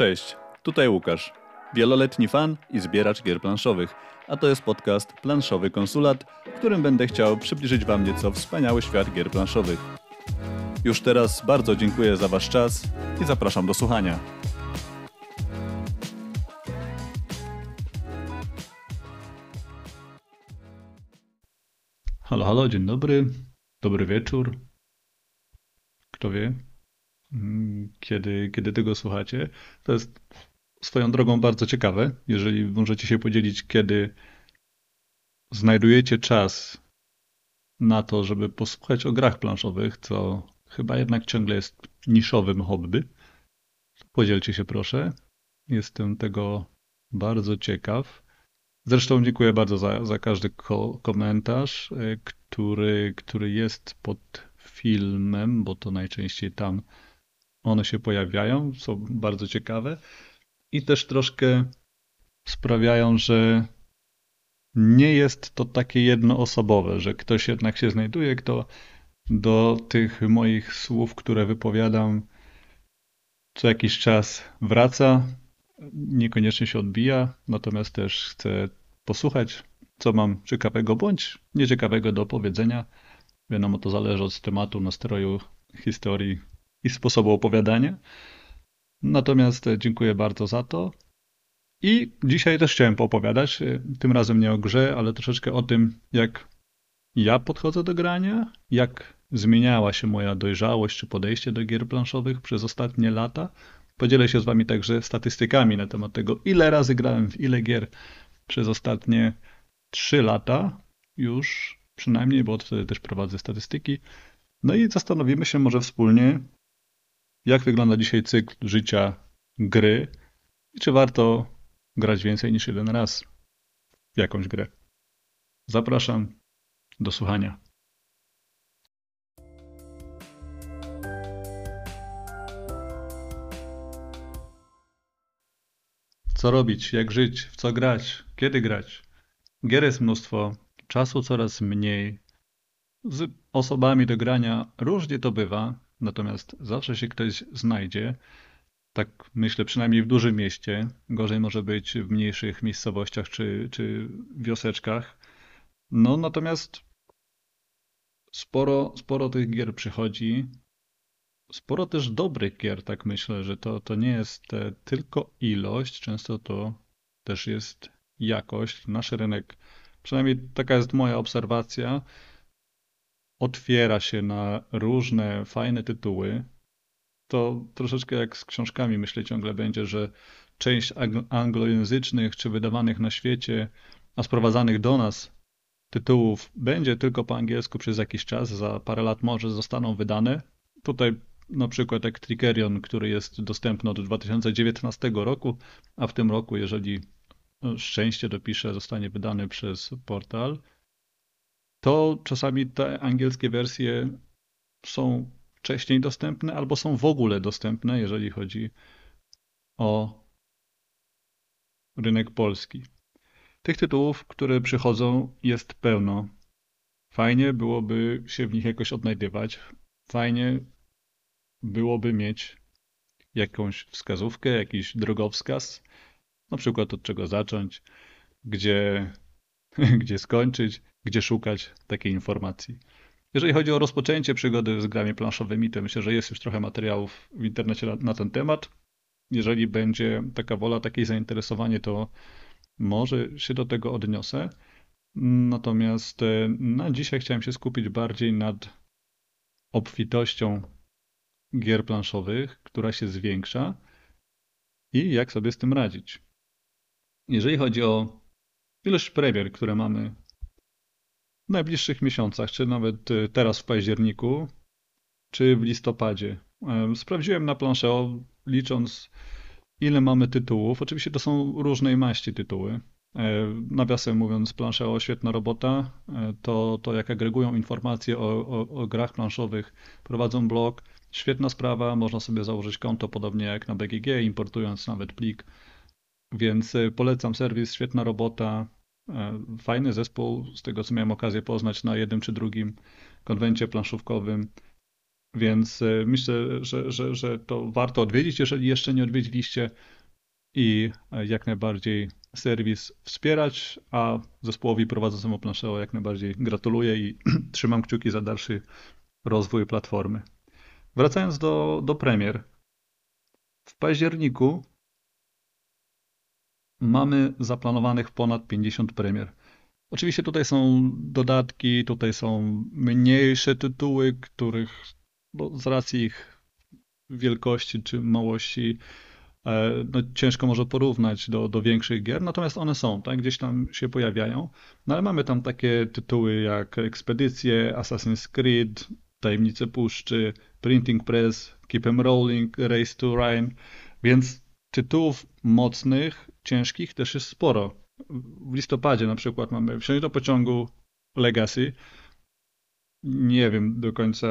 Cześć, tutaj Łukasz, wieloletni fan i zbieracz gier planszowych, a to jest podcast Planszowy Konsulat, w którym będę chciał przybliżyć Wam nieco wspaniały świat gier planszowych. Już teraz bardzo dziękuję za Wasz czas i zapraszam do słuchania. Halo, halo, dzień dobry, dobry wieczór. Kto wie, kiedy, kiedy tego słuchacie. To jest swoją drogą bardzo ciekawe, jeżeli możecie się podzielić, kiedy znajdujecie czas na to, żeby posłuchać o grach planszowych, co chyba jednak ciągle jest niszowym hobby. Podzielcie się proszę. Jestem tego bardzo ciekaw. Zresztą dziękuję bardzo za, za każdy ko komentarz, e, który, który jest pod filmem, bo to najczęściej tam one się pojawiają, są bardzo ciekawe i też troszkę sprawiają, że nie jest to takie jednoosobowe, że ktoś jednak się znajduje, kto do tych moich słów, które wypowiadam, co jakiś czas wraca, niekoniecznie się odbija, natomiast też chce posłuchać, co mam ciekawego bądź nieciekawego do powiedzenia. Wiadomo, to zależy od tematu, nastroju, historii i sposobu opowiadania. Natomiast dziękuję bardzo za to. I dzisiaj też chciałem poopowiadać, tym razem nie o grze, ale troszeczkę o tym, jak ja podchodzę do grania, jak zmieniała się moja dojrzałość czy podejście do gier planszowych przez ostatnie lata. Podzielę się z Wami także statystykami na temat tego, ile razy grałem w ile gier przez ostatnie 3 lata już przynajmniej, bo wtedy też prowadzę statystyki. No i zastanowimy się może wspólnie, jak wygląda dzisiaj cykl życia gry i czy warto grać więcej niż jeden raz w jakąś grę. Zapraszam do słuchania. Co robić, jak żyć, w co grać, kiedy grać. Gier jest mnóstwo, czasu coraz mniej. Z osobami do grania różnie to bywa, natomiast zawsze się ktoś znajdzie. Tak myślę, przynajmniej w dużym mieście. Gorzej może być w mniejszych miejscowościach czy, czy wioseczkach. No natomiast sporo, sporo tych gier przychodzi. Sporo też dobrych gier, tak myślę, że to, to nie jest e, tylko ilość, często to też jest jakość. Nasz rynek, przynajmniej taka jest moja obserwacja, otwiera się na różne fajne tytuły. To troszeczkę jak z książkami, myślę ciągle będzie, że część anglojęzycznych czy wydawanych na świecie, a sprowadzanych do nas tytułów będzie tylko po angielsku przez jakiś czas, za parę lat może zostaną wydane. Tutaj na przykład jak Trickerion, który jest dostępny od 2019 roku, a w tym roku, jeżeli szczęście dopisze, zostanie wydany przez portal, to czasami te angielskie wersje są wcześniej dostępne albo są w ogóle dostępne, jeżeli chodzi o rynek polski. Tych tytułów, które przychodzą, jest pełno. Fajnie byłoby się w nich jakoś odnajdywać. Fajnie byłoby mieć jakąś wskazówkę, jakiś drogowskaz, na przykład od czego zacząć, gdzie, gdzie skończyć, gdzie szukać takiej informacji. Jeżeli chodzi o rozpoczęcie przygody z grami planszowymi, to myślę, że jest już trochę materiałów w internecie na, na ten temat. Jeżeli będzie taka wola, takie zainteresowanie, to może się do tego odniosę. Natomiast e, na dzisiaj chciałem się skupić bardziej nad obfitością gier planszowych, która się zwiększa i jak sobie z tym radzić. Jeżeli chodzi o ilość premier, które mamy w najbliższych miesiącach, czy nawet e, teraz w październiku, czy w listopadzie. E, sprawdziłem na planszę, licząc ile mamy tytułów. Oczywiście to są różnej maści tytuły. E, nawiasem mówiąc, planszeo świetna robota. To, to jak agregują informacje o, o, o grach planszowych, prowadzą blog, świetna sprawa. Można sobie założyć konto, podobnie jak na BGG, importując nawet plik. Więc polecam serwis, świetna robota. E, fajny zespół, z tego co miałem okazję poznać na jednym czy drugim konwencie planszówkowym. Więc e, myślę, że, że, że to warto odwiedzić, jeżeli jeszcze nie odwiedziliście i e, jak najbardziej serwis wspierać, a zespołowi prowadzącemu planszeo jak najbardziej gratuluję i trzymam kciuki za dalszy rozwój platformy. Wracając do, do premier. W październiku mamy zaplanowanych ponad 50 premier. Oczywiście tutaj są dodatki, tutaj są mniejsze tytuły, których bo z racji ich wielkości czy małości e, no, ciężko może porównać do, do większych gier, natomiast one są, tak, gdzieś tam się pojawiają. No ale mamy tam takie tytuły jak Ekspedycje, Assassin's Creed, Tajemnice Puszczy, Printing Press, Keep 'em Rolling, Race to Rhine, więc tytułów mocnych, ciężkich też jest sporo. W listopadzie na przykład mamy Wsiąść do pociągu Legacy. Nie wiem do końca,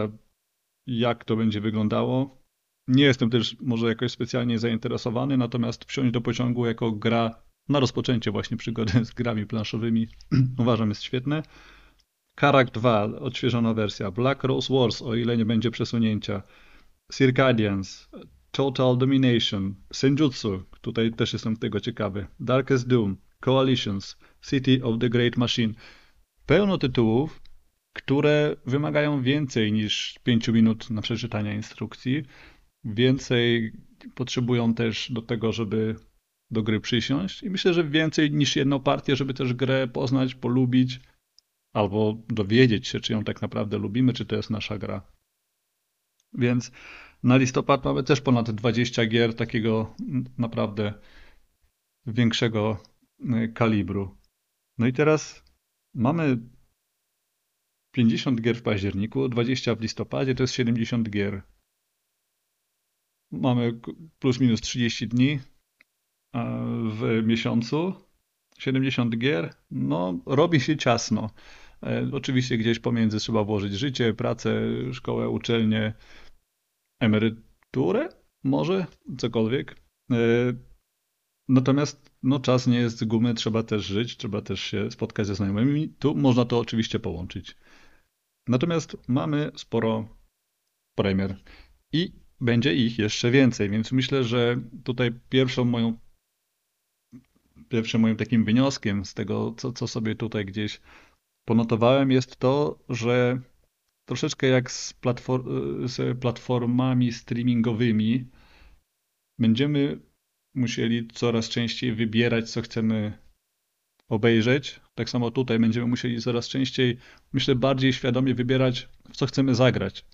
jak to będzie wyglądało. Nie jestem też może jakoś specjalnie zainteresowany, natomiast Wsiąść do pociągu jako gra na rozpoczęcie właśnie przygody z grami planszowymi uważam jest świetne. Karak 2, odświeżona wersja. Black Rose Wars, o ile nie będzie przesunięcia. Circadians, Total Domination, Senjutsu, tutaj też jestem tego ciekawy. Darkest Doom, Coalitions, City of the Great Machine. Pełno tytułów, które wymagają więcej niż 5 minut na przeczytanie instrukcji. Więcej potrzebują też do tego, żeby do gry przysiąść i myślę, że więcej niż jedną partię, żeby też grę poznać, polubić albo dowiedzieć się, czy ją tak naprawdę lubimy, czy to jest nasza gra. Więc na listopad mamy też ponad 20 gier takiego naprawdę większego y, kalibru. No i teraz mamy 50 gier w październiku, 20 w listopadzie, to jest 70 gier. Mamy plus minus 30 dni w miesiącu, 70 gier, no robi się ciasno. E, oczywiście gdzieś pomiędzy trzeba włożyć życie, pracę, szkołę, uczelnię, emeryturę, może cokolwiek. E, natomiast no, czas nie jest z gumy, trzeba też żyć, trzeba też się spotkać ze znajomymi. Tu można to oczywiście połączyć. Natomiast mamy sporo premier i będzie ich jeszcze więcej, więc myślę, że tutaj pierwszą moją pierwszym moim takim wynioskiem z tego, co, co sobie tutaj gdzieś ponotowałem, jest to, że troszeczkę jak z, platform, z platformami streamingowymi, będziemy musieli coraz częściej wybierać, co chcemy obejrzeć. Tak samo tutaj będziemy musieli coraz częściej, myślę, bardziej świadomie wybierać, w co chcemy zagrać.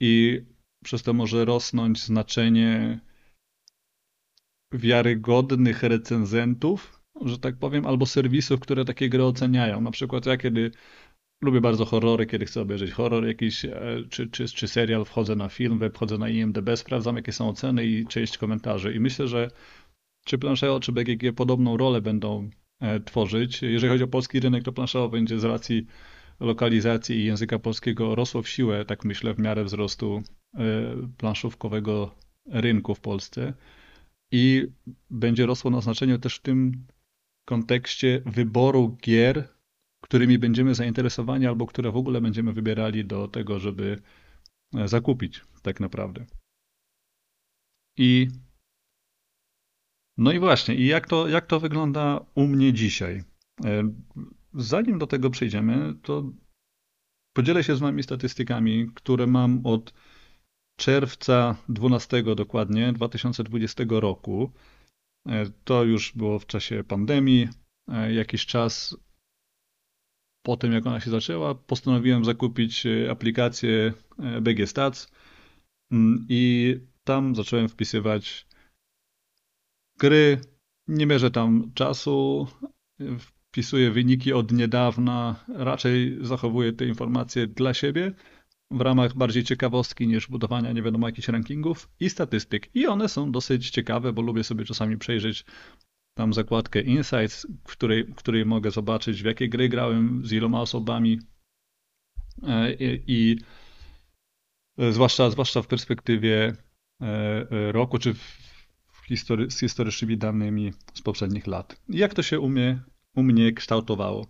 I przez to może rosnąć znaczenie wiarygodnych recenzentów, że tak powiem, albo serwisów, które takie gry oceniają. Na przykład ja, kiedy lubię bardzo horrory, kiedy chcę obejrzeć horror jakiś, e, czy, czy, czy serial, wchodzę na film, wchodzę na IMDb, sprawdzam, jakie są oceny i część komentarzy. I myślę, że czy Plancheo, czy BGG podobną rolę będą e, tworzyć. Jeżeli chodzi o polski rynek, to Plancheo będzie z racji lokalizacji i języka polskiego rosło w siłę, tak myślę, w miarę wzrostu e, planszówkowego rynku w Polsce i będzie rosło na znaczeniu też w tym kontekście wyboru gier, którymi będziemy zainteresowani albo które w ogóle będziemy wybierali do tego, żeby e, zakupić tak naprawdę. I no i właśnie, i jak to, jak to wygląda u mnie dzisiaj? E, zanim do tego przejdziemy, to podzielę się z Wami statystykami, które mam od czerwca 12 dokładnie 2020 roku. E, to już było w czasie pandemii. Jakiś czas po tym, jak ona się zaczęła, postanowiłem zakupić e, aplikację BG Stats mm, i tam zacząłem wpisywać gry. Nie mierzę tam czasu, wpisuję wyniki od niedawna, raczej zachowuję te informacje dla siebie w ramach bardziej ciekawostki niż budowania nie wiadomo jakichś rankingów i statystyk. I one są dosyć ciekawe, bo lubię sobie czasami przejrzeć tam zakładkę Insights, w której, w której mogę zobaczyć, w jakie gry grałem, z iloma osobami e, i, i zwłaszcza, zwłaszcza w perspektywie e, e, roku, czy history, z historycznymi danymi z poprzednich lat. Jak to się u mnie, u mnie kształtowało?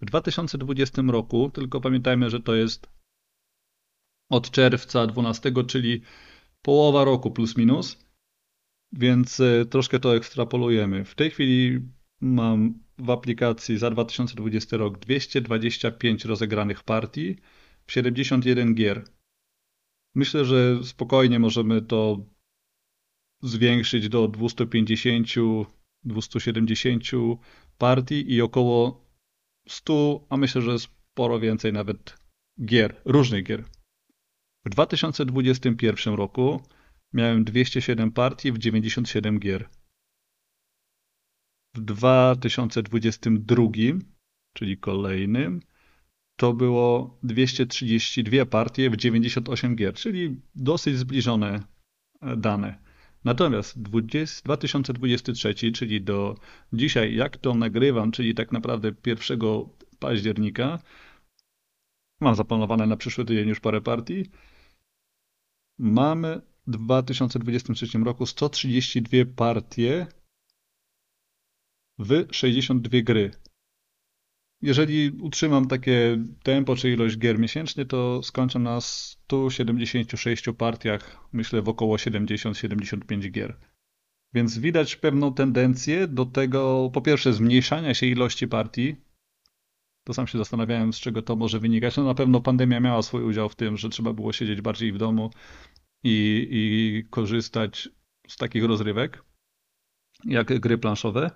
W 2020 roku, tylko pamiętajmy, że to jest od czerwca 12, czyli połowa roku plus minus, więc e, troszkę to ekstrapolujemy. W tej chwili mam w aplikacji za 2020 rok 225 rozegranych partii w 71 gier. Myślę, że spokojnie możemy to zwiększyć do 250, 270 partii i około 100, a myślę, że sporo więcej nawet gier, różnych gier. W 2021 roku miałem 207 partii w 97 gier. W 2022, czyli kolejnym, to było 232 partie w 98 gier, czyli dosyć zbliżone e, dane. Natomiast 20, 2023, czyli do dzisiaj, jak to nagrywam, czyli tak naprawdę 1 października, mam zaplanowane na przyszły tydzień już parę partii, mamy 2023 roku 132 partie w 62 gry. Jeżeli utrzymam takie tempo czy ilość gier miesięcznie, to skończę na 176 partiach, myślę w około 70-75 gier. Więc widać pewną tendencję do tego, po pierwsze, zmniejszania się ilości partii. To sam się zastanawiałem, z czego to może wynikać. No na pewno pandemia miała swój udział w tym, że trzeba było siedzieć bardziej w domu i, i korzystać z takich rozrywek, jak gry planszowe.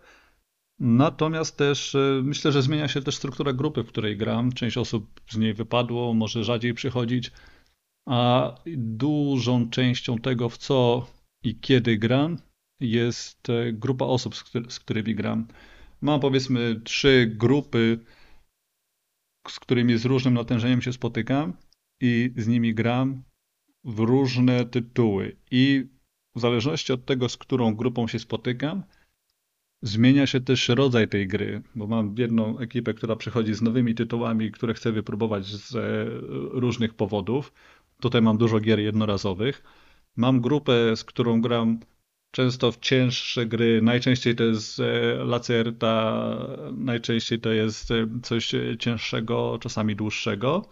Natomiast też e, myślę, że zmienia się też struktura grupy, w której gram. Część osób z niej wypadło, może rzadziej przychodzić, a dużą częścią tego, w co i kiedy gram, jest e, grupa osób, z, którymi gram. Mam powiedzmy trzy grupy, z którymi z różnym natężeniem się spotykam i z nimi gram w różne tytuły. I w zależności od tego, z którą grupą się spotykam, Zmienia się też rodzaj tej gry, bo mam jedną ekipę, która przychodzi z nowymi tytułami, które chcę wypróbować z e, różnych powodów. Tutaj mam dużo gier jednorazowych. Mam grupę, z którą gram często w cięższe gry. Najczęściej to jest e, lacerta, najczęściej to jest e, coś cięższego, czasami dłuższego.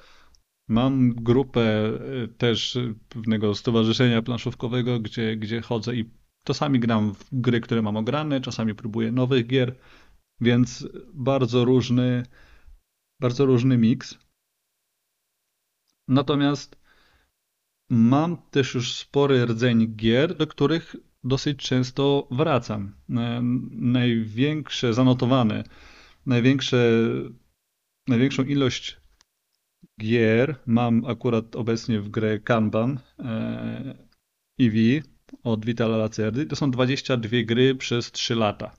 Mam grupę też pewnego stowarzyszenia planszówkowego, gdzie, gdzie chodzę i Czasami gram w gry, które mam ograne, czasami próbuję nowych gier, więc bardzo różny, bardzo różny miks. Natomiast mam też już spory rdzeń gier, do których dosyć często wracam. E, największe zanotowane, największe, największą ilość gier mam akurat obecnie w grę Kanban EV, od Vitala Lacerdy. To są 22 gry przez 3 lata.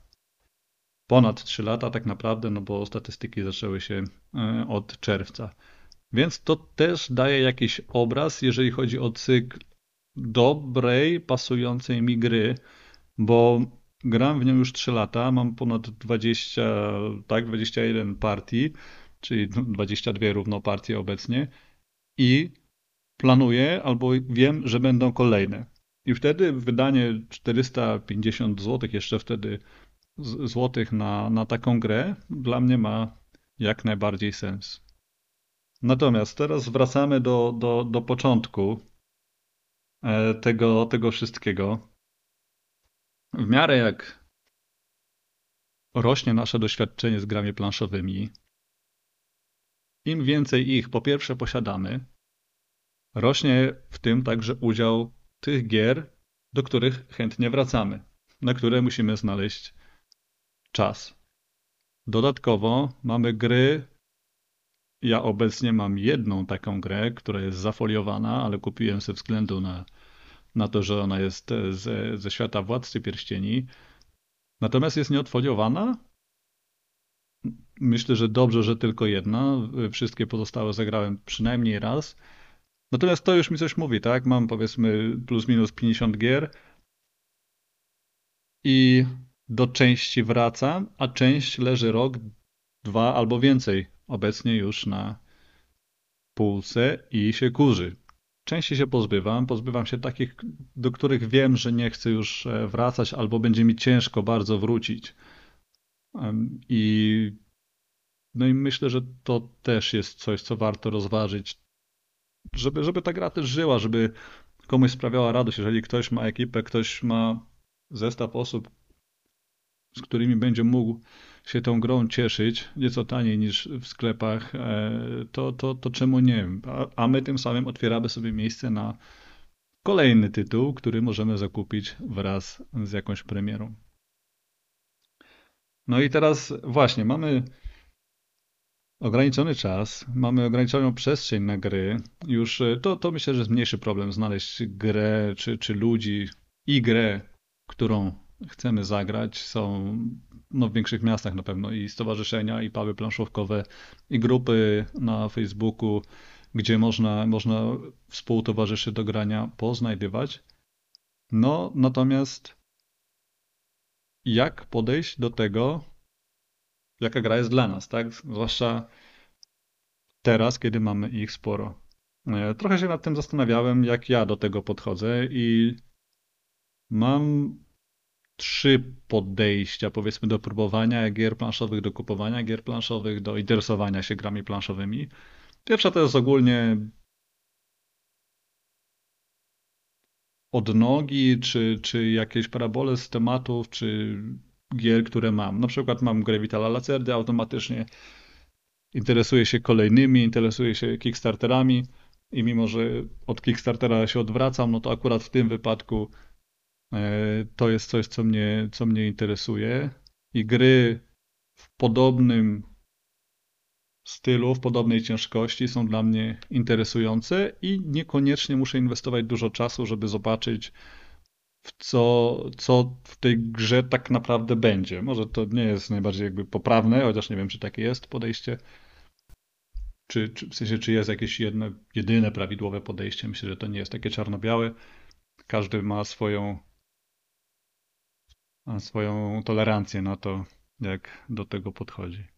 Ponad 3 lata tak naprawdę, no bo statystyki zaczęły się e, od czerwca. Więc to też daje jakiś obraz, jeżeli chodzi o cykl dobrej, pasującej mi gry, bo gram w nią już 3 lata, mam ponad 20, tak, 21 partii, czyli 22 równo partie obecnie i planuję albo wiem, że będą kolejne. I wtedy wydanie 450 zł, jeszcze wtedy złotych na, na taką grę, dla mnie ma jak najbardziej sens. Natomiast teraz wracamy do, do, do początku e, tego, tego wszystkiego. W miarę jak rośnie nasze doświadczenie z grami planszowymi, im więcej ich po pierwsze posiadamy, rośnie w tym także udział tych gier, do których chętnie wracamy, na które musimy znaleźć czas. Dodatkowo mamy gry. Ja obecnie mam jedną taką grę, która jest zafoliowana, ale kupiłem ze względu na, na to, że ona jest ze, ze świata Władcy Pierścieni. Natomiast jest nieodfoliowana. Myślę, że dobrze, że tylko jedna. Wszystkie pozostałe zagrałem przynajmniej raz. Natomiast to już mi coś mówi, tak? Mam powiedzmy plus minus 50 gier i do części wracam, a część leży rok, dwa albo więcej obecnie już na półce i się kurzy. Części się pozbywam, pozbywam się takich, do których wiem, że nie chcę już e, wracać albo będzie mi ciężko bardzo wrócić. I no i myślę, że to też jest coś, co warto rozważyć żeby, żeby ta gra też żyła, żeby komuś sprawiała radość. Jeżeli ktoś ma ekipę, ktoś ma zestaw osób, z którymi będzie mógł się tą grą cieszyć, nieco taniej niż w sklepach, e, to, to, to czemu nie? A, a my tym samym otwieramy sobie miejsce na kolejny tytuł, który możemy zakupić wraz z jakąś premierą. No i teraz właśnie mamy ograniczony czas, mamy ograniczoną przestrzeń na gry. Już e, to, to myślę, że jest mniejszy problem znaleźć grę czy, czy ludzi i grę, którą chcemy zagrać. Są no, w większych miastach na pewno i stowarzyszenia, i puby planszówkowe, i grupy na Facebooku, gdzie można, można współtowarzyszy do grania poznajdywać. No, natomiast jak podejść do tego, jaka gra jest dla nas, tak? Zwłaszcza teraz, kiedy mamy ich sporo. E, trochę się nad tym zastanawiałem, jak ja do tego podchodzę i mam trzy podejścia, powiedzmy, do próbowania gier planszowych, do kupowania gier planszowych, do interesowania się grami planszowymi. Pierwsza to jest ogólnie odnogi, czy, czy jakieś parabole z tematów, czy gier, które mam. Na przykład mam grę Vitala Lacerdy automatycznie, interesuję się kolejnymi, interesuję się Kickstarterami i mimo, że od Kickstartera się odwracam, no to akurat w tym wypadku e, to jest coś, co mnie, co mnie interesuje i gry w podobnym stylu, w podobnej ciężkości są dla mnie interesujące i niekoniecznie muszę inwestować dużo czasu, żeby zobaczyć, w co, co w tej grze tak naprawdę będzie. Może to nie jest najbardziej jakby poprawne, chociaż nie wiem, czy takie jest podejście. Czy, czy w sensie, czy jest jakieś jedno, jedyne prawidłowe podejście? Myślę, że to nie jest takie czarno-białe. Każdy ma swoją, ma swoją tolerancję na to, jak do tego podchodzi.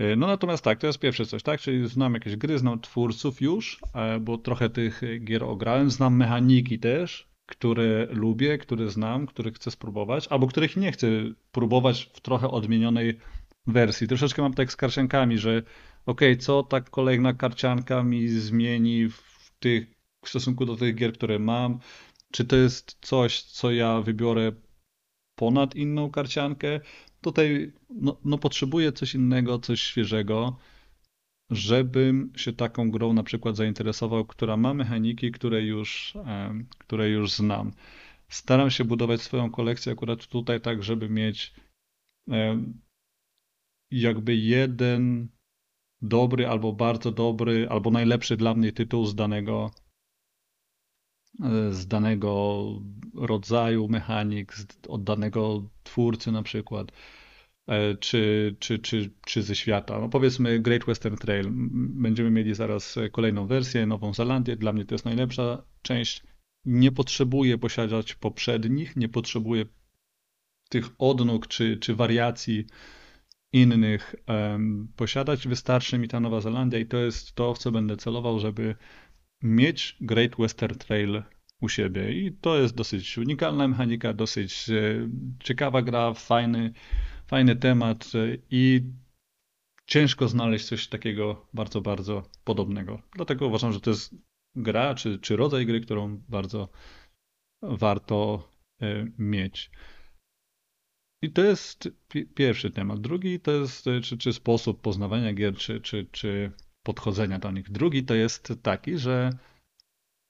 E, no natomiast tak, to jest pierwsze coś, tak? Czyli znam jakieś gry, znam twórców już, e, bo trochę tych gier ograłem, znam mechaniki też, które lubię, które znam, które chcę spróbować, albo których nie chcę próbować w trochę odmienionej wersji. Troszeczkę mam tak z karciankami, że ok, co ta kolejna karcianka mi zmieni w, tych, w stosunku do tych gier, które mam? Czy to jest coś, co ja wybiorę ponad inną karciankę? Tutaj no, no potrzebuję coś innego, coś świeżego, żebym się taką grą na przykład zainteresował, która ma mechaniki, które już, które już znam. Staram się budować swoją kolekcję akurat tutaj tak, żeby mieć jakby jeden dobry albo bardzo dobry, albo najlepszy dla mnie tytuł z danego z danego rodzaju mechanik, od danego twórcy na przykład. E, czy, czy, czy, czy ze świata. No powiedzmy Great Western Trail. Będziemy mieli zaraz kolejną wersję, Nową Zelandię. Dla mnie to jest najlepsza część. Nie potrzebuję posiadać poprzednich, nie potrzebuję tych odnóg czy, czy wariacji innych um, posiadać. Wystarczy mi ta Nowa Zelandia i to jest to, w co będę celował, żeby mieć Great Western Trail u siebie. I to jest dosyć unikalna mechanika, dosyć e, ciekawa gra, fajny, fajny temat e, i ciężko znaleźć coś takiego bardzo, bardzo podobnego. Dlatego uważam, że to jest gra czy, czy rodzaj gry, którą bardzo warto e, mieć. I to jest pierwszy temat. Drugi to jest czy, czy sposób poznawania gier, czy, czy, czy podchodzenia do nich. Drugi to jest taki, że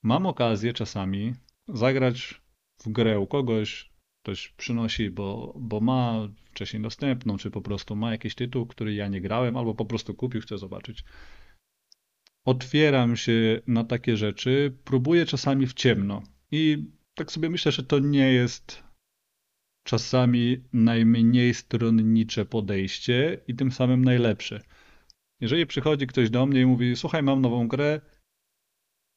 mam okazję czasami zagrać w grę u kogoś, ktoś przynosi, bo, bo ma wcześniej dostępną, czy po prostu ma jakiś tytuł, który ja nie grałem, albo po prostu kupił, chcę zobaczyć. Otwieram się na takie rzeczy, próbuję czasami w ciemno. I tak sobie myślę, że to nie jest czasami najmniej stronnicze podejście i tym samym najlepsze. Jeżeli przychodzi ktoś do mnie i mówi: Słuchaj, mam nową grę,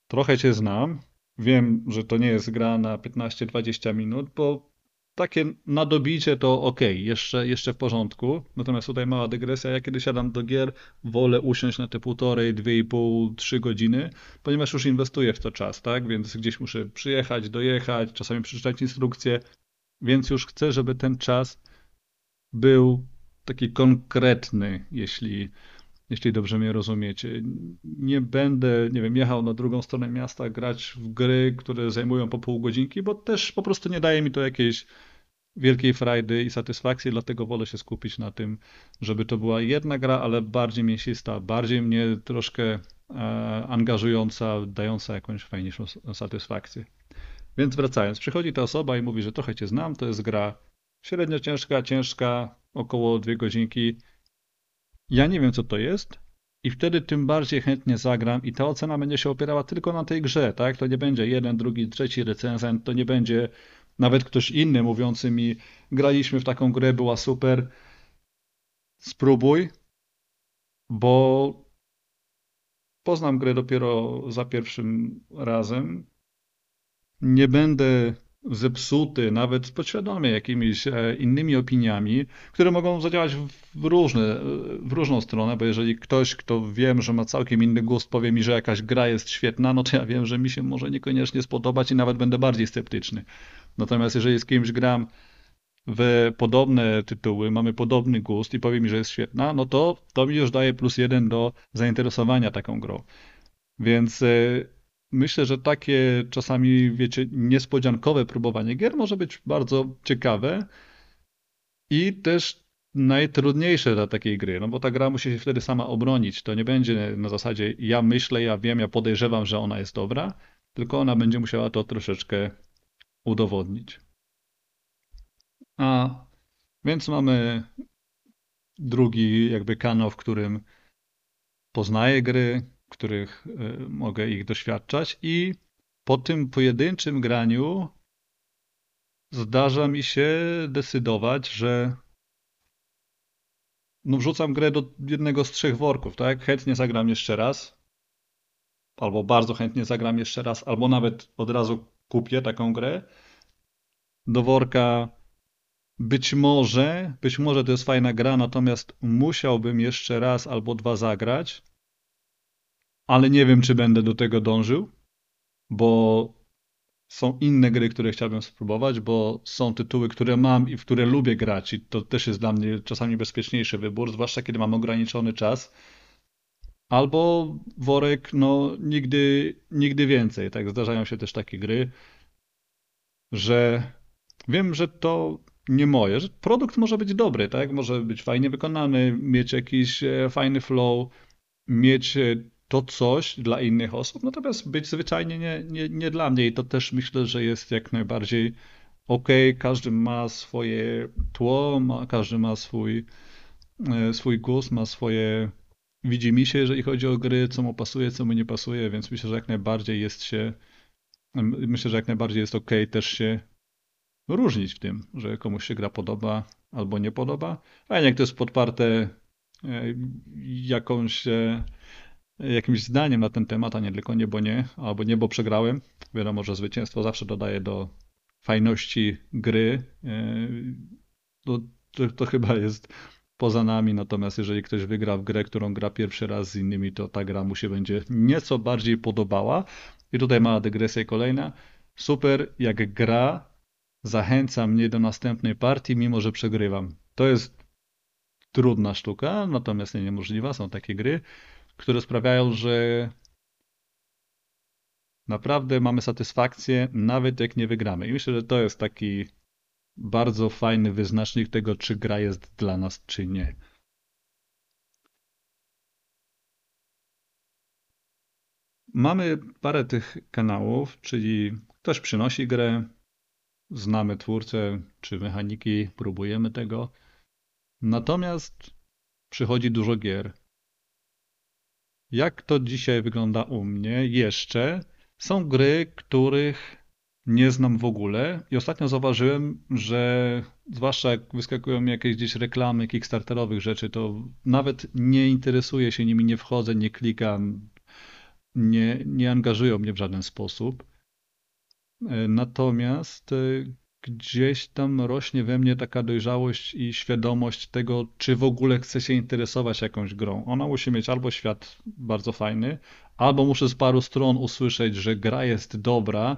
trochę cię znam, wiem, że to nie jest gra na 15-20 minut, bo takie nadobicie to ok, jeszcze, jeszcze w porządku. Natomiast tutaj mała dygresja. Ja kiedy siadam do gier, wolę usiąść na te półtorej, dwie i pół, trzy godziny, ponieważ już inwestuję w to czas, tak? Więc gdzieś muszę przyjechać, dojechać, czasami przeczytać instrukcję, więc już chcę, żeby ten czas był taki konkretny, jeśli, jeśli dobrze mnie rozumiecie. Nie będę, nie wiem, jechał na drugą stronę miasta grać w gry, które zajmują po pół godzinki, bo też po prostu nie daje mi to jakiejś wielkiej frajdy i satysfakcji, dlatego wolę się skupić na tym, żeby to była jedna gra, ale bardziej mięsista, bardziej mnie troszkę e, angażująca, dająca jakąś fajniejszą satysfakcję. Więc wracając, przychodzi ta osoba i mówi, że trochę cię znam, to jest gra średnio ciężka, ciężka, około dwie godzinki. Ja nie wiem, co to jest, i wtedy tym bardziej chętnie zagram i ta ocena będzie się opierała tylko na tej grze, tak? To nie będzie jeden, drugi, trzeci recenzent, to nie będzie nawet ktoś inny mówiący mi, graliśmy w taką grę, była super, spróbuj, bo poznam grę dopiero za pierwszym razem. Nie będę zepsuty, nawet podświadomie jakimiś e, innymi opiniami, które mogą zadziałać w, różne, w różną stronę, bo jeżeli ktoś, kto wiem, że ma całkiem inny gust, powie mi, że jakaś gra jest świetna, no to ja wiem, że mi się może niekoniecznie spodobać i nawet będę bardziej sceptyczny. Natomiast jeżeli z kimś gram w podobne tytuły, mamy podobny gust i powie mi, że jest świetna, no to to mi już daje plus jeden do zainteresowania taką grą. Więc e, myślę, że takie czasami, wiecie, niespodziankowe próbowanie gier może być bardzo ciekawe i też najtrudniejsze dla takiej gry, no bo ta gra musi się wtedy sama obronić. To nie będzie na zasadzie ja myślę, ja wiem, ja podejrzewam, że ona jest dobra, tylko ona będzie musiała to troszeczkę udowodnić. A więc mamy drugi jakby kanał, w którym poznaję gry, których y, mogę ich doświadczać i po tym pojedynczym graniu zdarza mi się decydować, że no wrzucam grę do jednego z trzech worków, tak? Chętnie zagram jeszcze raz, albo bardzo chętnie zagram jeszcze raz, albo nawet od razu kupię taką grę. Do worka być może, być może to jest fajna gra, natomiast musiałbym jeszcze raz albo dwa zagrać, ale nie wiem, czy będę do tego dążył, bo są inne gry, które chciałbym spróbować, bo są tytuły, które mam i w które lubię grać i to też jest dla mnie czasami bezpieczniejszy wybór, zwłaszcza kiedy mam ograniczony czas. Albo worek, no nigdy, nigdy więcej. Tak, zdarzają się też takie gry, że wiem, że to nie moje, że produkt może być dobry, tak? Może być fajnie wykonany, mieć jakiś e, fajny flow, mieć e, to coś dla innych osób, natomiast być zwyczajnie nie, nie, nie dla mnie i to też myślę, że jest jak najbardziej ok, każdy ma swoje tło, ma, każdy ma swój, e, swój gust, ma swoje widzi mi się, jeżeli chodzi o gry, co mu pasuje, co mu nie pasuje, więc myślę, że jak najbardziej jest się, myślę, że jak najbardziej jest ok też się różnić w tym, że komuś się gra podoba albo nie podoba. A jak to jest podparte e, jakąś, e, jakimś zdaniem na ten temat, a nie tylko nie, bo nie, albo nie, bo przegrałem. Wiadomo, że zwycięstwo zawsze dodaje do fajności gry. E, to, to, to chyba jest poza nami, natomiast jeżeli ktoś wygra w grę, którą gra pierwszy raz z innymi, to ta gra mu się będzie nieco bardziej podobała. I tutaj mała dygresja kolejna. Super, jak gra zachęca mnie do następnej partii, mimo że przegrywam. To jest trudna sztuka, natomiast nie niemożliwa. Są takie gry, które sprawiają, że naprawdę mamy satysfakcję, nawet jak nie wygramy. I myślę, że to jest taki bardzo fajny wyznacznik tego, czy gra jest dla nas, czy nie. Mamy parę tych kanałów, czyli ktoś przynosi grę, znamy twórcę czy mechaniki, próbujemy tego. Natomiast przychodzi dużo gier. Jak to dzisiaj wygląda u mnie? Jeszcze są gry, których nie znam w ogóle i ostatnio zauważyłem, że zwłaszcza jak wyskakują mi jakieś gdzieś reklamy kickstarterowych rzeczy, to nawet nie interesuję się nimi, nie wchodzę, nie klikam, nie, nie angażują mnie w żaden sposób. E, natomiast e, gdzieś tam rośnie we mnie taka dojrzałość i świadomość tego, czy w ogóle chcę się interesować jakąś grą. Ona musi mieć albo świat bardzo fajny, albo muszę z paru stron usłyszeć, że gra jest dobra.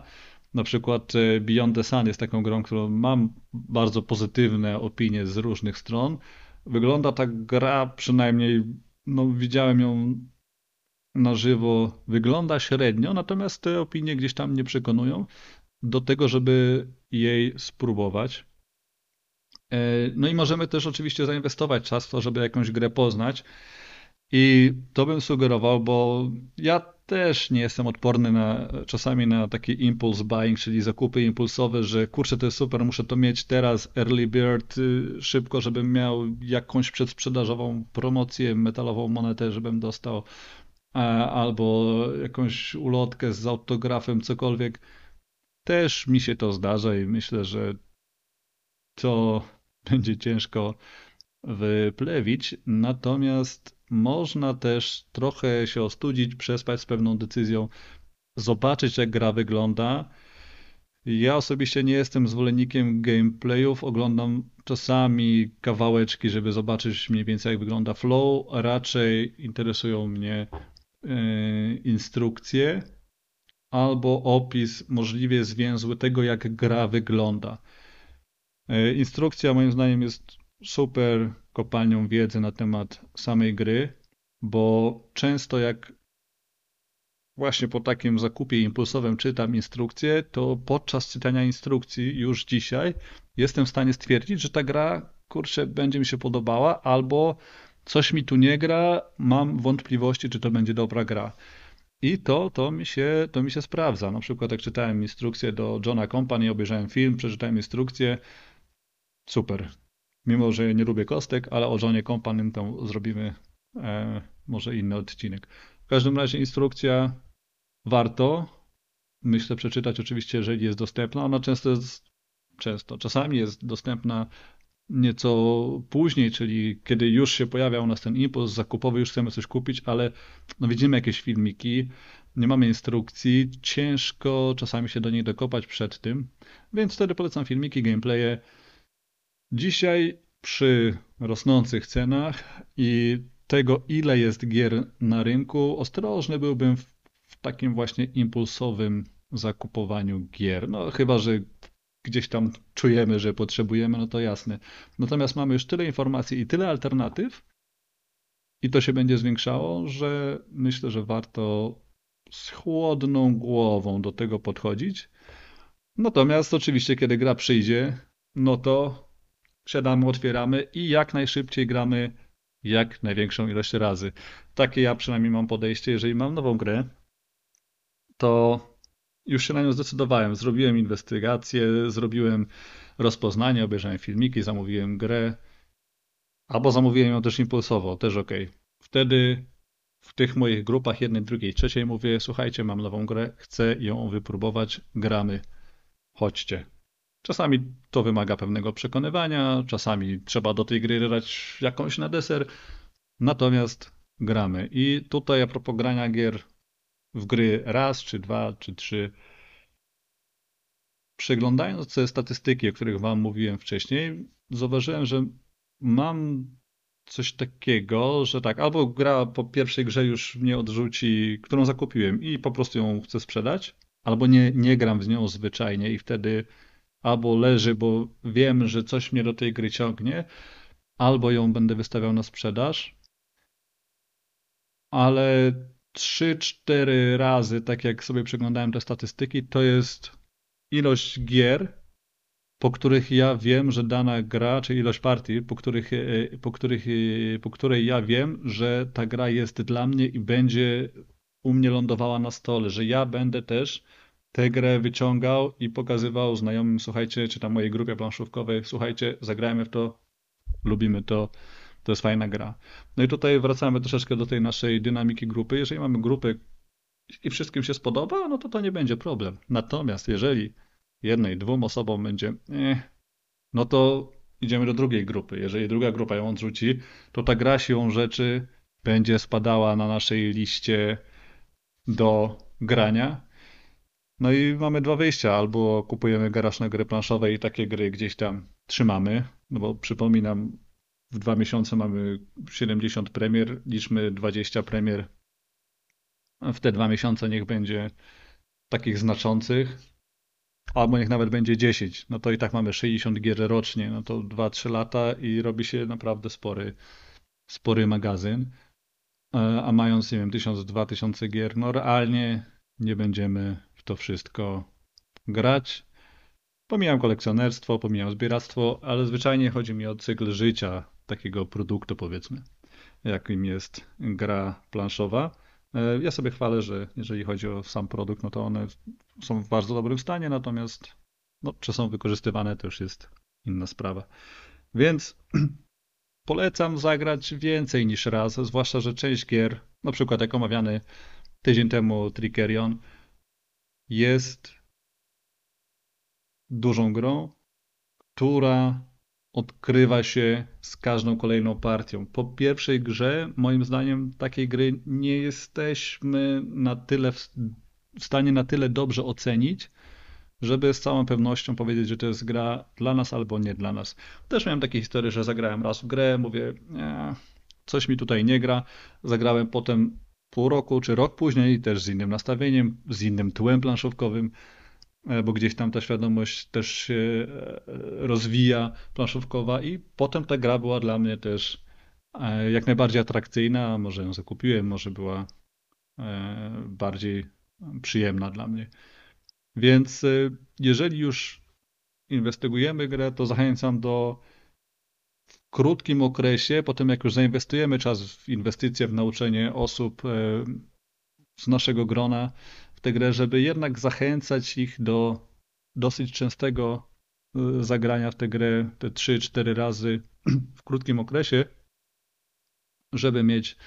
Na przykład e, Beyond the Sun jest taką grą, którą mam bardzo pozytywne opinie z różnych stron. Wygląda ta gra przynajmniej no, widziałem ją na żywo, wygląda średnio, natomiast te opinie gdzieś tam mnie przekonują do tego, żeby jej spróbować. E, no i możemy też oczywiście zainwestować czas w to, żeby jakąś grę poznać. I to bym sugerował, bo ja też nie jestem odporny na, czasami na taki impulse buying, czyli zakupy impulsowe, że kurczę, to jest super, muszę to mieć teraz, early bird, y, szybko, żebym miał jakąś przedsprzedażową promocję, metalową monetę, żebym dostał, albo jakąś ulotkę z autografem, cokolwiek. Też mi się to zdarza i myślę, że to będzie ciężko wyplewić, natomiast można też trochę się ostudzić, przespać z pewną decyzją, zobaczyć jak gra wygląda. Ja osobiście nie jestem zwolennikiem gameplayów, oglądam czasami kawałeczki, żeby zobaczyć mniej więcej jak wygląda flow, raczej interesują mnie yy, instrukcje albo opis możliwie zwięzły tego jak gra wygląda. Yy, instrukcja moim zdaniem jest super kopalnią wiedzy na temat samej gry, bo często jak właśnie po takim zakupie impulsowym czytam instrukcję, to podczas czytania instrukcji już dzisiaj jestem w stanie stwierdzić, że ta gra, kurczę, będzie mi się podobała, albo coś mi tu nie gra, mam wątpliwości, czy to będzie dobra gra. I to, to, mi się, to mi się sprawdza. Na przykład jak czytałem instrukcję do Johna Company, obejrzałem film, przeczytałem instrukcję, super. Mimo, że nie lubię kostek, ale o żonie kompanym tam zrobimy e, może inny odcinek. W każdym razie instrukcja warto, myślę, przeczytać oczywiście, jeżeli jest dostępna. Ona często jest, często, czasami jest dostępna nieco później, czyli kiedy już się pojawia u nas ten impuls zakupowy, już chcemy coś kupić, ale no widzimy jakieś filmiki, nie mamy instrukcji, ciężko czasami się do niej dokopać przed tym, więc wtedy polecam filmiki, gameplaye, Dzisiaj przy rosnących cenach i tego, ile jest gier na rynku, ostrożny byłbym w, w takim właśnie impulsowym zakupowaniu gier. No chyba, że gdzieś tam czujemy, że potrzebujemy, no to jasne. Natomiast mamy już tyle informacji i tyle alternatyw, i to się będzie zwiększało, że myślę, że warto z chłodną głową do tego podchodzić. Natomiast oczywiście, kiedy gra przyjdzie, no to siadamy, otwieramy i jak najszybciej gramy jak największą ilość razy. Takie ja przynajmniej mam podejście. Jeżeli mam nową grę, to już się na nią zdecydowałem. Zrobiłem inwestygację, zrobiłem rozpoznanie, obejrzałem filmiki, zamówiłem grę, albo zamówiłem ją też impulsowo, też ok. Wtedy w tych moich grupach, jednej, drugiej, trzeciej mówię, słuchajcie, mam nową grę, chcę ją wypróbować, gramy, chodźcie. Czasami to wymaga pewnego przekonywania, czasami trzeba do tej gry dodać jakąś na deser, natomiast gramy. I tutaj a propos grania gier w gry raz, czy dwa, czy trzy, przeglądając te statystyki, o których wam mówiłem wcześniej, zauważyłem, że mam coś takiego, że tak, albo gra po pierwszej grze już mnie odrzuci, którą zakupiłem i po prostu ją chcę sprzedać, albo nie, nie gram w nią zwyczajnie i wtedy albo leży, bo wiem, że coś mnie do tej gry ciągnie, albo ją będę wystawiał na sprzedaż. Ale 3-4 razy, tak jak sobie przeglądałem te statystyki, to jest ilość gier, po których ja wiem, że dana gra, czy ilość partii, po, których, e, po, których, e, po której ja wiem, że ta gra jest dla mnie i będzie u mnie lądowała na stole, że ja będę też tę grę wyciągał i pokazywał znajomym, słuchajcie, czy tam mojej grupie planszówkowej, słuchajcie, zagrajmy w to, lubimy to, to jest fajna gra. No i tutaj wracamy troszeczkę do tej naszej dynamiki grupy. Jeżeli mamy grupy i wszystkim się spodoba, no to to nie będzie problem. Natomiast jeżeli jednej, dwóm osobom będzie, eh, no to idziemy do drugiej grupy. Jeżeli druga grupa ją odrzuci, to ta gra siłą rzeczy będzie spadała na naszej liście do grania no i mamy dwa wyjścia. Albo kupujemy garaż na gry planszowe i takie gry gdzieś tam trzymamy, no bo przypominam, w dwa miesiące mamy 70 premier, liczmy 20 premier. W te dwa miesiące niech będzie takich znaczących, albo niech nawet będzie 10. No to i tak mamy 60 gier rocznie, no to 2-3 lata i robi się naprawdę spory, spory magazyn. e, a mając, nie wiem, 1000-2000 gier, no realnie nie będziemy w to wszystko grać. Pomijam kolekcjonerstwo, pomijam zbieractwo, ale zwyczajnie chodzi mi o cykl życia takiego produktu, powiedzmy, jakim jest gra planszowa. E, ja sobie chwalę, że jeżeli chodzi o sam produkt, no to one są w bardzo dobrym stanie, natomiast no, czy są wykorzystywane, to już jest inna sprawa. Więc polecam zagrać więcej niż raz, zwłaszcza, że część gier, na przykład jak omawiany tydzień temu Trickerion, jest dużą grą, która odkrywa się z każdą kolejną partią. Po pierwszej grze, moim zdaniem, takiej gry nie jesteśmy na tyle w stanie na tyle dobrze ocenić, żeby z całą pewnością powiedzieć, że to jest gra dla nas albo nie dla nas. Też miałem takie historie, że zagrałem raz w grę, mówię, nie, coś mi tutaj nie gra. Zagrałem potem pół roku czy rok później, też z innym nastawieniem, z innym tłem planszówkowym, bo gdzieś tam ta świadomość też się e, rozwija planszówkowa i potem ta gra była dla mnie też e, jak najbardziej atrakcyjna, może ją zakupiłem, może była bardziej przyjemna dla mnie. Więc jeżeli już inwestygujemy grę, to zachęcam do w krótkim okresie, potem jak już zainwestujemy czas w inwestycje, w nauczenie osób z naszego grona tę grę, żeby jednak zachęcać ich do dosyć częstego y, zagrania w tę grę te 3-4 razy w krótkim okresie, żeby mieć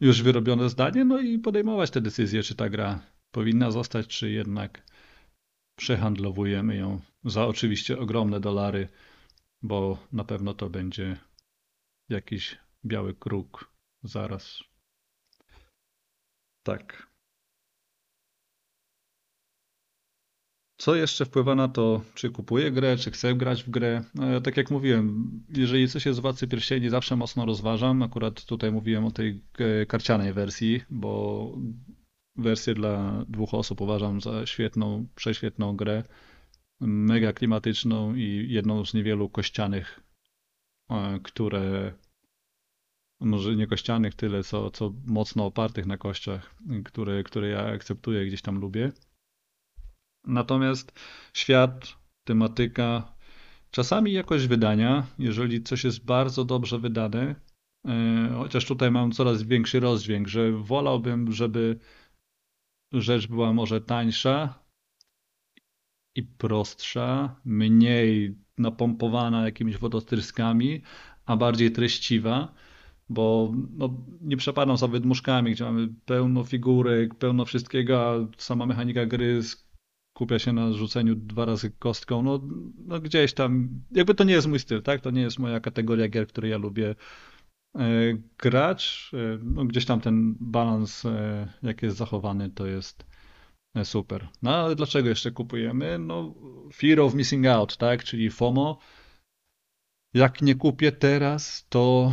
już wyrobione zdanie, no i podejmować te decyzje, czy ta gra powinna zostać, czy jednak przehandlowujemy ją za oczywiście ogromne dolary, bo na pewno to będzie jakiś biały kruk zaraz. Tak. Co jeszcze wpływa na to, czy kupuję grę, czy chcę grać w grę? No, tak jak mówiłem, jeżeli coś jest z Władcy Pierścieni, zawsze mocno rozważam. Akurat tutaj mówiłem o tej e, karcianej wersji, bo wersję dla dwóch osób uważam za świetną, prześwietną grę. Mega klimatyczną i jedną z niewielu kościanych, e, które może nie kościanych tyle, co, co mocno opartych na kościach, które, które ja akceptuję, gdzieś tam lubię. Natomiast świat, tematyka, czasami jakość wydania, jeżeli coś jest bardzo dobrze wydane, e, chociaż tutaj mam coraz większy rozdźwięk, że wolałbym, żeby rzecz była może tańsza i prostsza, mniej napompowana jakimiś wodotryskami, a bardziej treściwa, bo no, nie przepadam za wydmuszkami, gdzie mamy pełno figurek, pełno wszystkiego, a sama mechanika gry skupia się na rzuceniu dwa razy kostką, no, no gdzieś tam, jakby to nie jest mój styl, tak? To nie jest moja kategoria gier, które ja lubię E, gracz, e, no gdzieś tam ten balans, e, jak jest zachowany, to jest super. No ale dlaczego jeszcze kupujemy? No, fear of missing out, tak? Czyli FOMO. Jak nie kupię teraz, to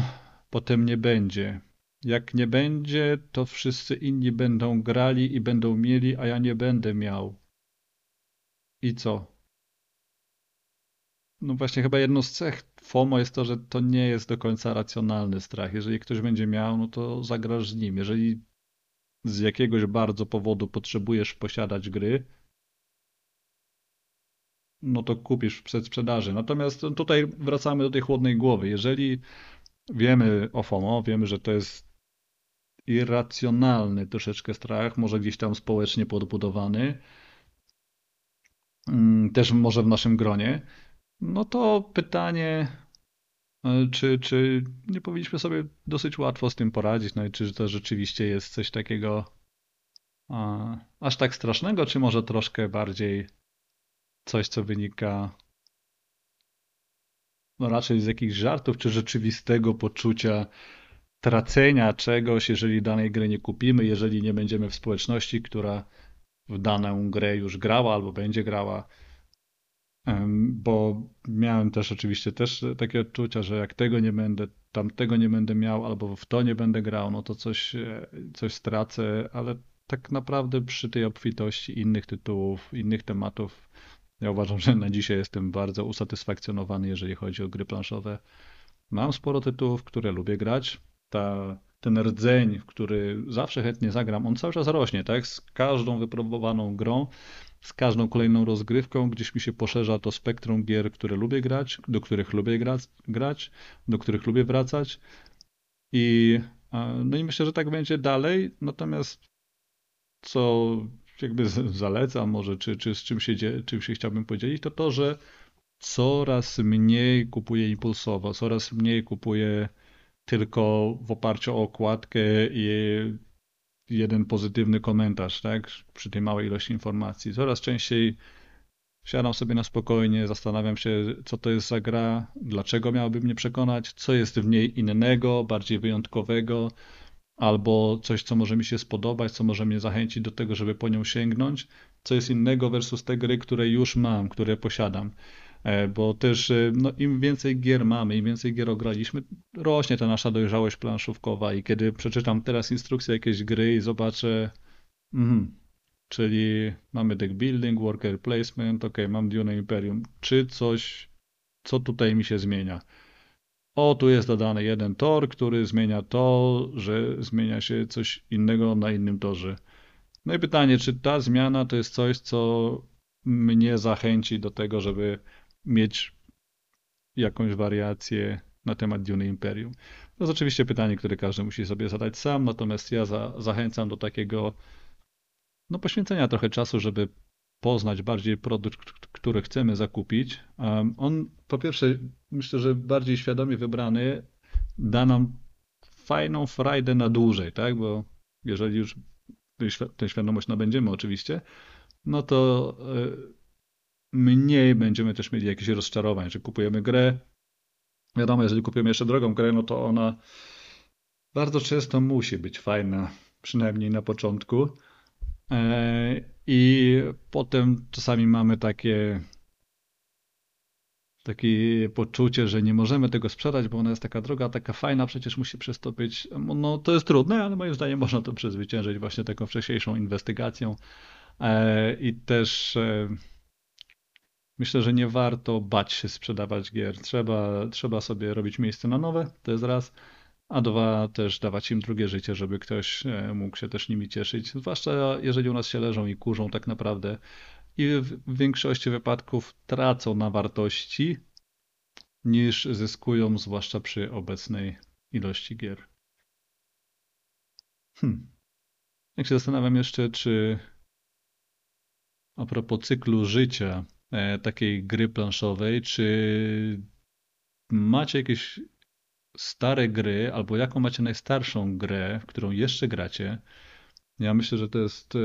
potem nie będzie. Jak nie będzie, to wszyscy inni będą grali i będą mieli, a ja nie będę miał. I co? No właśnie, chyba jedną z cech FOMO jest to, że to nie jest do końca racjonalny strach. Jeżeli ktoś będzie miał, no to zagrasz z nim. Jeżeli z jakiegoś bardzo powodu potrzebujesz posiadać gry, no to kupisz przed sprzedaży. Natomiast tutaj wracamy do tej chłodnej głowy. Jeżeli wiemy o FOMO, wiemy, że to jest irracjonalny troszeczkę strach, może gdzieś tam społecznie podbudowany, też może w naszym gronie, no to pytanie, e, czy, czy nie powinniśmy sobie dosyć łatwo z tym poradzić? No i czy to rzeczywiście jest coś takiego a, aż tak strasznego, czy może troszkę bardziej coś, co wynika no raczej z jakichś żartów, czy rzeczywistego poczucia tracenia czegoś, jeżeli danej gry nie kupimy, jeżeli nie będziemy w społeczności, która w daną grę już grała albo będzie grała bo miałem też oczywiście też takie odczucia, że jak tego nie będę, tamtego nie będę miał, albo w to nie będę grał, no to coś, e, coś stracę, ale tak naprawdę przy tej obfitości innych tytułów, innych tematów, ja uważam, że na dzisiaj jestem bardzo usatysfakcjonowany, jeżeli chodzi o gry planszowe. Mam sporo tytułów, które lubię grać. Ta ten rdzeń, w który zawsze chętnie zagram, on cały czas rośnie, tak? Z każdą wypróbowaną grą, z każdą kolejną rozgrywką, gdzieś mi się poszerza to spektrum gier, które lubię grać, do których lubię grać, grać do których lubię wracać. I, no i myślę, że tak będzie dalej. Natomiast co jakby zalecam może, czy, czy z czym się, czym się chciałbym podzielić, to to, że coraz mniej kupuję impulsowo, coraz mniej kupuję tylko w oparciu o okładkę i jeden pozytywny komentarz, tak? Przy tej małej ilości informacji. Coraz częściej siadam sobie na spokojnie, zastanawiam się, co to jest za gra, dlaczego miałaby mnie przekonać, co jest w niej innego, bardziej wyjątkowego, albo coś, co może mi się spodobać, co może mnie zachęcić do tego, żeby po nią sięgnąć, co jest innego versus te gry, które już mam, które posiadam. E, bo też e, no, im więcej gier mamy, im więcej gier ograliśmy, rośnie ta nasza dojrzałość planszówkowa i kiedy przeczytam teraz instrukcję jakiejś gry i zobaczę, mm, czyli mamy deck building, worker placement, ok, mam Dune Imperium, czy coś, co tutaj mi się zmienia? O, tu jest dodany jeden tor, który zmienia to, że zmienia się coś innego na innym torze. No i pytanie, czy ta zmiana to jest coś, co mnie zachęci do tego, żeby mieć jakąś wariację na temat Dune Imperium? To jest oczywiście pytanie, które każdy musi sobie zadać sam, natomiast ja za, zachęcam do takiego no, poświęcenia trochę czasu, żeby poznać bardziej produkt, który chcemy zakupić. On po pierwsze, myślę, że bardziej świadomie wybrany da nam fajną frajdę na dłużej, tak? Bo jeżeli już tę świadomość nabędziemy oczywiście, no to e, mniej będziemy też mieli jakieś rozczarowań, że kupujemy grę. Wiadomo, jeżeli kupujemy jeszcze drogą grę, no to ona bardzo często musi być fajna, przynajmniej na początku. E, I potem czasami mamy takie takie poczucie, że nie możemy tego sprzedać, bo ona jest taka droga, taka fajna, przecież musi być. No to jest trudne, ale moim zdaniem można to przezwyciężyć właśnie taką wcześniejszą inwestygacją. E, I też e, myślę, że nie warto bać się sprzedawać gier. Trzeba, trzeba sobie robić miejsce na nowe, to jest raz a dwa też dawać im drugie życie, żeby ktoś e, mógł się też nimi cieszyć. Zwłaszcza jeżeli u nas się leżą i kurzą tak naprawdę i w większości wypadków tracą na wartości niż zyskują, zwłaszcza przy obecnej ilości gier. Hmm. Jak się zastanawiam jeszcze, czy a propos cyklu życia takiej gry planszowej, czy macie jakieś stare gry, albo jaką macie najstarszą grę, w którą jeszcze gracie. Ja myślę, że to jest e,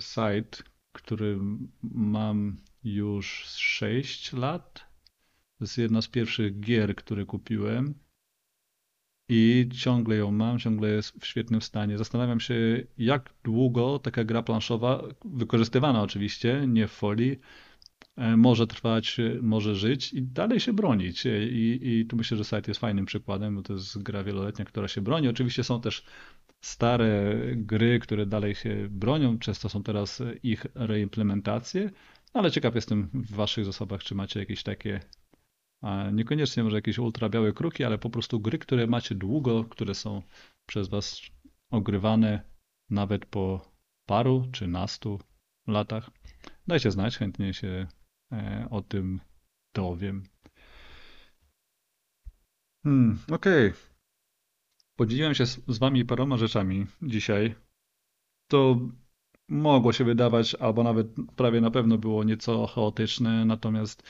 site, który mam już 6 lat. To jest jedna z pierwszych gier, które kupiłem. I ciągle ją mam, ciągle jest w świetnym stanie. Zastanawiam się, jak długo taka gra planszowa, wykorzystywana oczywiście, nie w folii, E, może trwać, e, może żyć i dalej się bronić. E, I, I tu myślę, że site jest fajnym przykładem, bo to jest gra wieloletnia, która się broni. Oczywiście są też stare gry, które dalej się bronią. Często są teraz ich reimplementacje, ale ciekaw jestem w waszych zasobach, czy macie jakieś takie, niekoniecznie może jakieś ultra białe kruki, ale po prostu gry, które macie długo, które są przez was ogrywane nawet po paru czy nastu latach. Dajcie znać, chętnie się E, o tym dowiem. Hmm, okej. Okay. Podzieliłem się z, z wami paroma rzeczami dzisiaj. To mogło się wydawać, albo nawet prawie na pewno było nieco chaotyczne, natomiast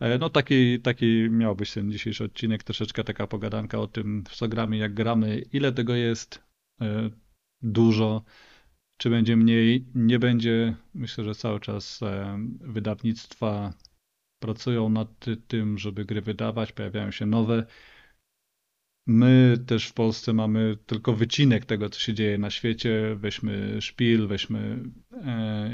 e, no taki, taki miał być ten dzisiejszy odcinek, troszeczkę taka pogadanka o tym, w co gramy, jak gramy, ile tego jest, e, dużo, czy będzie mniej? Nie będzie. Myślę, że cały czas e, wydawnictwa pracują nad tym, żeby gry wydawać, pojawiają się nowe. My też w Polsce mamy tylko wycinek tego, co się dzieje na świecie. Weźmy Szpil, weźmy e,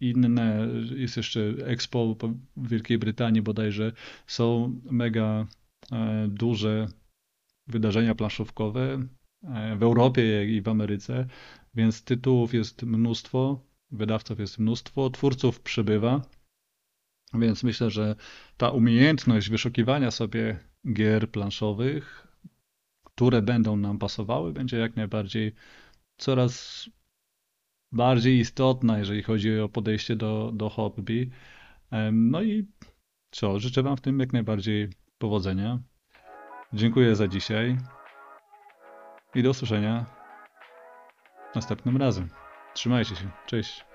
inne. Jest jeszcze Expo w Wielkiej Brytanii bodajże. Są mega e, duże wydarzenia planszówkowe w Europie i w Ameryce. Więc tytułów jest mnóstwo, wydawców jest mnóstwo, twórców przybywa. Więc myślę, że ta umiejętność wyszukiwania sobie gier planszowych, które będą nam pasowały, będzie jak najbardziej coraz bardziej istotna, jeżeli chodzi o podejście do, do hobby. No i co, życzę Wam w tym jak najbardziej powodzenia. Dziękuję za dzisiaj i do usłyszenia następnym razem. Trzymajcie się. Cześć.